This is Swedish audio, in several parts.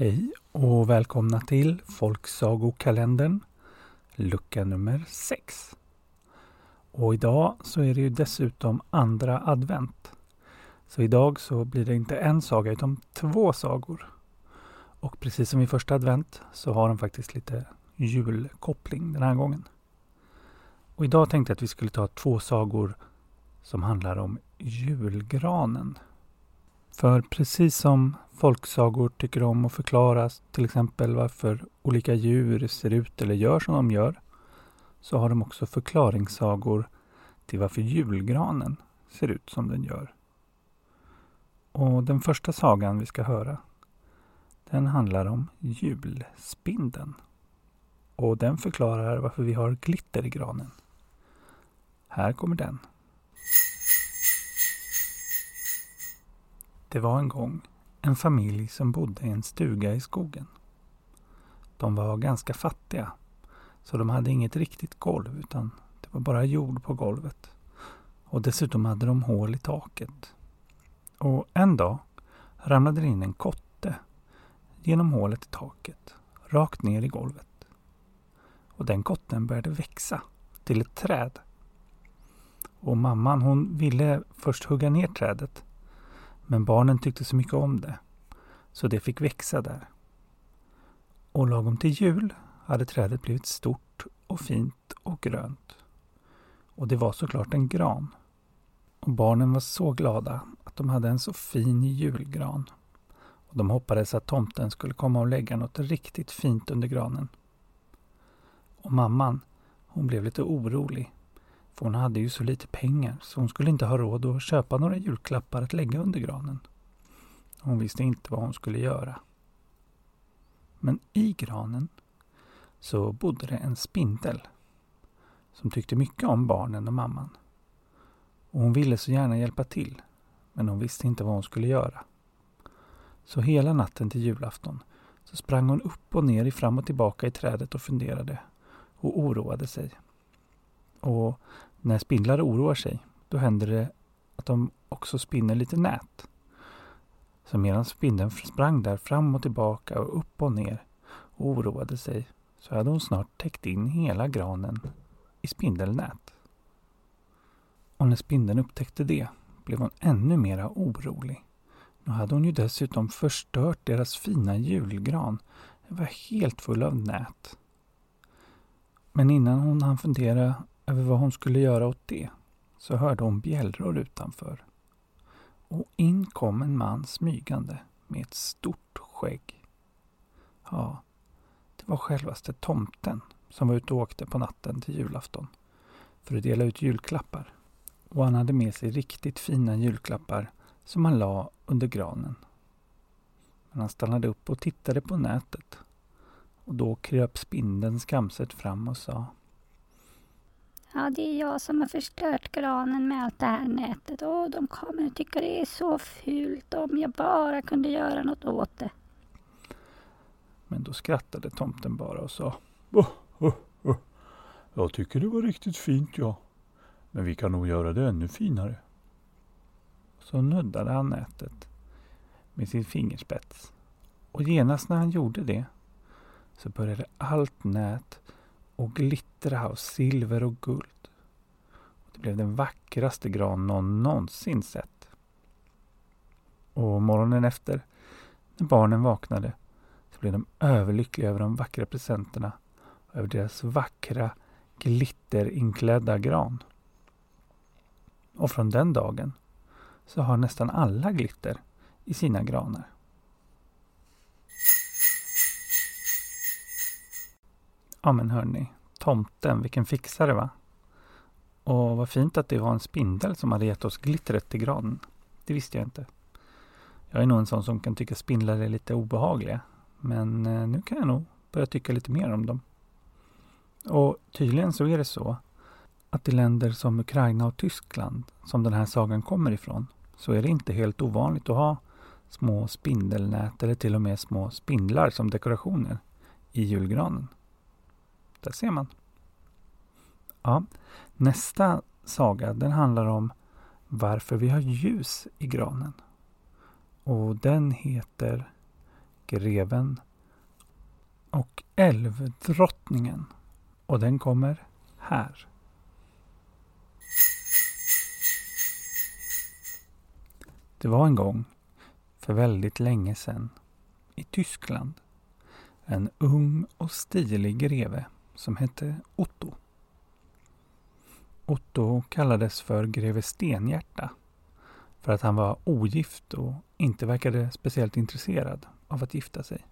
Hej och välkomna till Folksagokalendern lucka nummer 6. Och idag så är det ju dessutom andra advent. Så idag så blir det inte en saga utan två sagor. Och precis som i första advent så har den faktiskt lite julkoppling den här gången. Och idag tänkte jag att vi skulle ta två sagor som handlar om julgranen. För precis som folksagor tycker om att förklara till exempel varför olika djur ser ut eller gör som de gör, så har de också förklaringssagor till varför julgranen ser ut som den gör. Och den första sagan vi ska höra, den handlar om julspindeln. Och den förklarar varför vi har glitter i granen. Här kommer den. Det var en gång en familj som bodde i en stuga i skogen. De var ganska fattiga, så de hade inget riktigt golv utan det var bara jord på golvet. Och dessutom hade de hål i taket. Och en dag ramlade det in en kotte genom hålet i taket, rakt ner i golvet. Och den kotten började växa till ett träd. Och mamman hon ville först hugga ner trädet men barnen tyckte så mycket om det, så det fick växa där. Och lagom till jul hade trädet blivit stort och fint och grönt. Och det var såklart en gran. Och barnen var så glada att de hade en så fin julgran. Och de hoppades att tomten skulle komma och lägga något riktigt fint under granen. Och mamman, hon blev lite orolig för hon hade ju så lite pengar så hon skulle inte ha råd att köpa några julklappar att lägga under granen. Hon visste inte vad hon skulle göra. Men i granen så bodde det en spindel som tyckte mycket om barnen och mamman. Och hon ville så gärna hjälpa till, men hon visste inte vad hon skulle göra. Så hela natten till julafton så sprang hon upp och ner i fram och tillbaka i trädet och funderade och oroade sig. Och när spindlar oroar sig, då händer det att de också spinner lite nät. Så medan spindeln sprang där fram och tillbaka och upp och ner och oroade sig så hade hon snart täckt in hela granen i spindelnät. Och när spindeln upptäckte det blev hon ännu mera orolig. Nu hade hon ju dessutom förstört deras fina julgran. Den var helt full av nät. Men innan hon hann fundera över vad hon skulle göra åt det så hörde hon bjällror utanför. Och in kom en man smygande med ett stort skägg. Ja, det var självaste tomten som var ute och åkte på natten till julafton för att dela ut julklappar. Och han hade med sig riktigt fina julklappar som han la under granen. Men han stannade upp och tittade på nätet och då kröp spindeln skamset fram och sa Ja, det är jag som har förstört granen med allt det här nätet. Och de kommer att tycka det är så fult om jag bara kunde göra något åt det. Men då skrattade tomten bara och sa oh, oh, oh. Jag tycker det var riktigt fint ja. Men vi kan nog göra det ännu finare. Så nuddade han nätet med sin fingerspets. Och genast när han gjorde det så började allt nät och glittra av silver och guld. Det blev den vackraste gran någon någonsin sett. Och morgonen efter, när barnen vaknade, så blev de överlyckliga över de vackra presenterna och över deras vackra glitterinklädda gran. Och från den dagen så har nästan alla glitter i sina granar. Ja men hörni, tomten, vilken fixare va? Och vad fint att det var en spindel som hade gett oss glittret till granen. Det visste jag inte. Jag är nog en sån som kan tycka spindlar är lite obehagliga. Men eh, nu kan jag nog börja tycka lite mer om dem. Och tydligen så är det så att i länder som Ukraina och Tyskland, som den här sagan kommer ifrån, så är det inte helt ovanligt att ha små spindelnät eller till och med små spindlar som dekorationer i julgranen. Där ser man. Ja, nästa saga den handlar om varför vi har ljus i granen. Och den heter greven och älvdrottningen. Och den kommer här. Det var en gång, för väldigt länge sedan, i Tyskland, en ung och stilig greve som hette Otto. Otto kallades för greve Stenhjärta för att han var ogift och inte verkade speciellt intresserad av att gifta sig.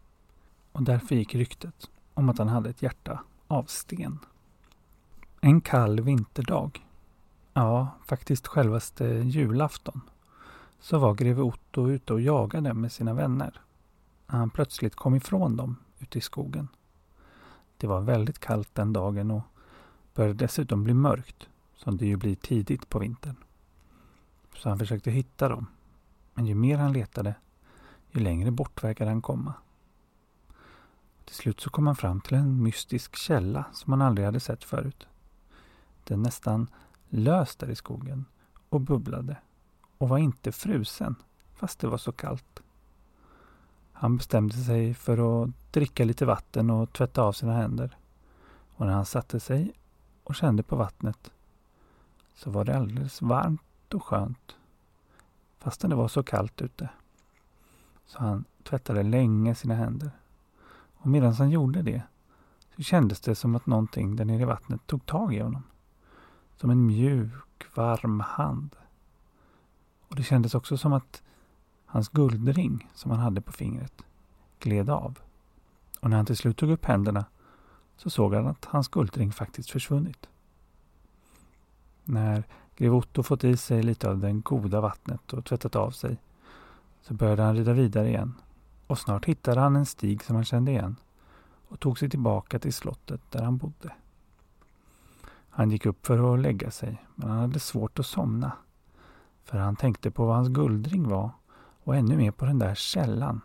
Och därför gick ryktet om att han hade ett hjärta av sten. En kall vinterdag, ja, faktiskt självaste julafton, så var greve Otto ute och jagade med sina vänner. När han plötsligt kom ifrån dem ute i skogen. Det var väldigt kallt den dagen och började dessutom bli mörkt, som det ju blir tidigt på vintern. Så han försökte hitta dem. Men ju mer han letade, ju längre bort verkade han komma. Till slut så kom han fram till en mystisk källa som han aldrig hade sett förut. Den nästan lös där i skogen och bubblade och var inte frusen fast det var så kallt. Han bestämde sig för att dricka lite vatten och tvätta av sina händer. Och när han satte sig och kände på vattnet så var det alldeles varmt och skönt fastän det var så kallt ute. Så han tvättade länge sina händer. Och medan han gjorde det så kändes det som att någonting där nere i vattnet tog tag i honom. Som en mjuk, varm hand. Och det kändes också som att hans guldring som han hade på fingret gled av. Och när han till slut tog upp händerna så såg han att hans guldring faktiskt försvunnit. När grev Otto fått i sig lite av det goda vattnet och tvättat av sig så började han rida vidare igen och snart hittade han en stig som han kände igen och tog sig tillbaka till slottet där han bodde. Han gick upp för att lägga sig men han hade svårt att somna för han tänkte på vad hans guldring var och ännu mer på den där källan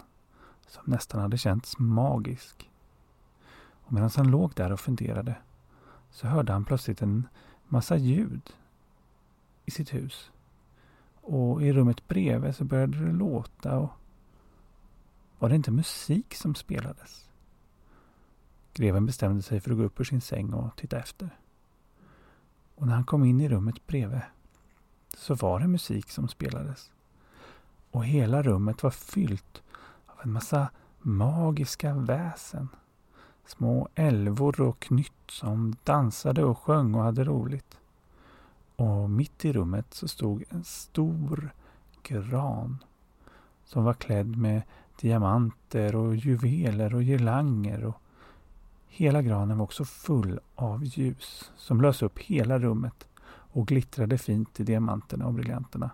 som nästan hade känts magisk. Och medan han låg där och funderade så hörde han plötsligt en massa ljud i sitt hus. Och i rummet bredvid så började det låta och var det inte musik som spelades? Greven bestämde sig för att gå upp ur sin säng och titta efter. Och när han kom in i rummet bredvid så var det musik som spelades. Och hela rummet var fyllt av en massa magiska väsen. Små älvor och knytt som dansade och sjöng och hade roligt. Och mitt i rummet så stod en stor gran som var klädd med diamanter och juveler och girlanger. Och hela granen var också full av ljus som lös upp hela rummet och glittrade fint i diamanterna och briljanterna.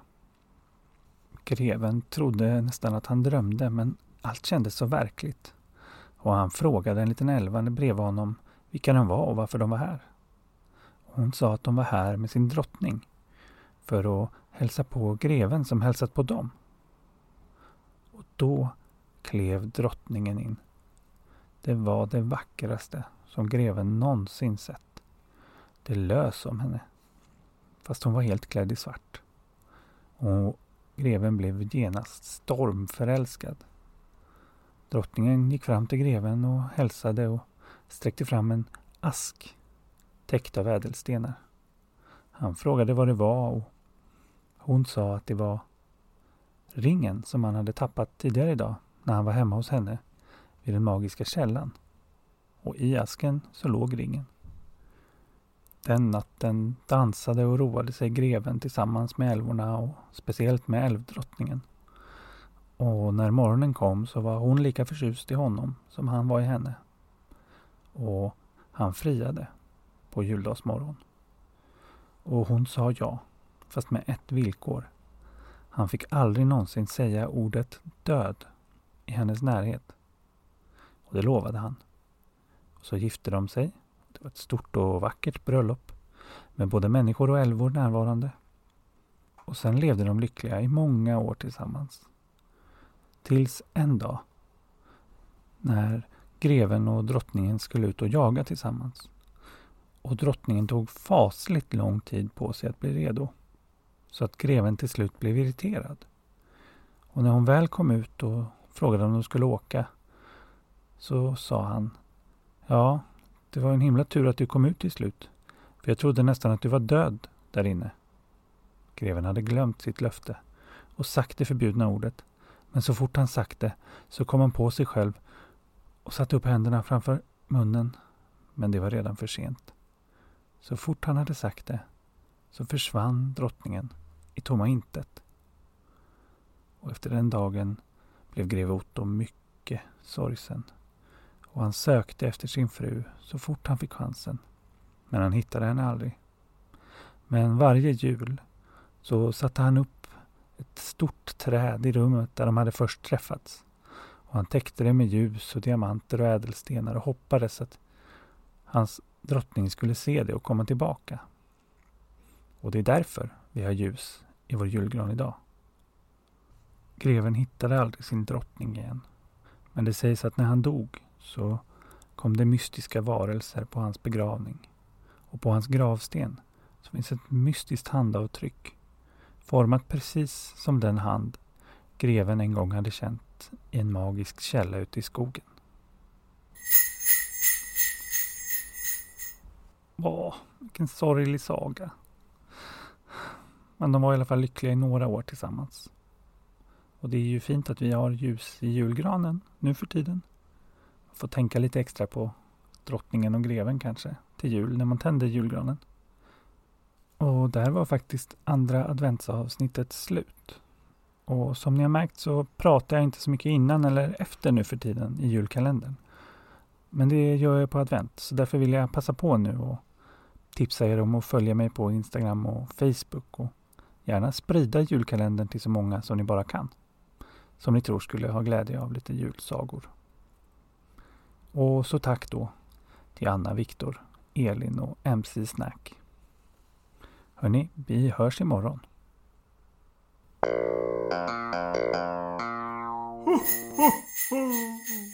Greven trodde nästan att han drömde men allt kändes så verkligt. Och han frågade en liten älvande bredvid honom vilka de var och varför de var här. Hon sa att de var här med sin drottning för att hälsa på greven som hälsat på dem. Och då klev drottningen in. Det var det vackraste som greven någonsin sett. Det lös om henne. Fast hon var helt klädd i svart. Och greven blev genast stormförälskad. Drottningen gick fram till greven och hälsade och sträckte fram en ask täckt av ädelstenar. Han frågade vad det var och hon sa att det var ringen som han hade tappat tidigare idag när han var hemma hos henne vid den magiska källan. Och i asken så låg ringen. Den natten dansade och roade sig greven tillsammans med älvorna och speciellt med älvdrottningen. Och när morgonen kom så var hon lika förtjust i honom som han var i henne. Och han friade på juldagsmorgon. Och hon sa ja, fast med ett villkor. Han fick aldrig någonsin säga ordet död i hennes närhet. Och det lovade han. Och så gifte de sig. Det var ett stort och vackert bröllop med både människor och älvor närvarande. Och sen levde de lyckliga i många år tillsammans. Tills en dag när greven och drottningen skulle ut och jaga tillsammans. Och drottningen tog fasligt lång tid på sig att bli redo. Så att greven till slut blev irriterad. Och när hon väl kom ut och frågade om de skulle åka så sa han Ja, det var en himla tur att du kom ut till slut. För jag trodde nästan att du var död där inne. Greven hade glömt sitt löfte och sagt det förbjudna ordet. Men så fort han sagt det så kom han på sig själv och satte upp händerna framför munnen. Men det var redan för sent. Så fort han hade sagt det så försvann drottningen i tomma intet. Och efter den dagen blev greve Otto mycket sorgsen och han sökte efter sin fru så fort han fick chansen. Men han hittade henne aldrig. Men varje jul så satte han upp ett stort träd i rummet där de hade först träffats. Och han täckte det med ljus och diamanter och ädelstenar och hoppades att hans drottning skulle se det och komma tillbaka. Och det är därför vi har ljus i vår julgran idag. Greven hittade aldrig sin drottning igen. Men det sägs att när han dog så kom det mystiska varelser på hans begravning. Och på hans gravsten så finns ett mystiskt handavtryck format precis som den hand greven en gång hade känt i en magisk källa ute i skogen. Åh, vilken sorglig saga. Men de var i alla fall lyckliga i några år tillsammans. Och det är ju fint att vi har ljus i julgranen nu för tiden. Man får tänka lite extra på drottningen och greven kanske till jul när man tänder julgranen. Och där var faktiskt andra adventsavsnittet slut. Och som ni har märkt så pratar jag inte så mycket innan eller efter nu för tiden i julkalendern. Men det gör jag på advent, så därför vill jag passa på nu och tipsa er om att följa mig på Instagram och Facebook och gärna sprida julkalendern till så många som ni bara kan. Som ni tror skulle ha glädje av lite julsagor. Och så tack då till Anna, Viktor, Elin och MC Snack. Hörni, vi hörs imorgon. Ho, ho, ho.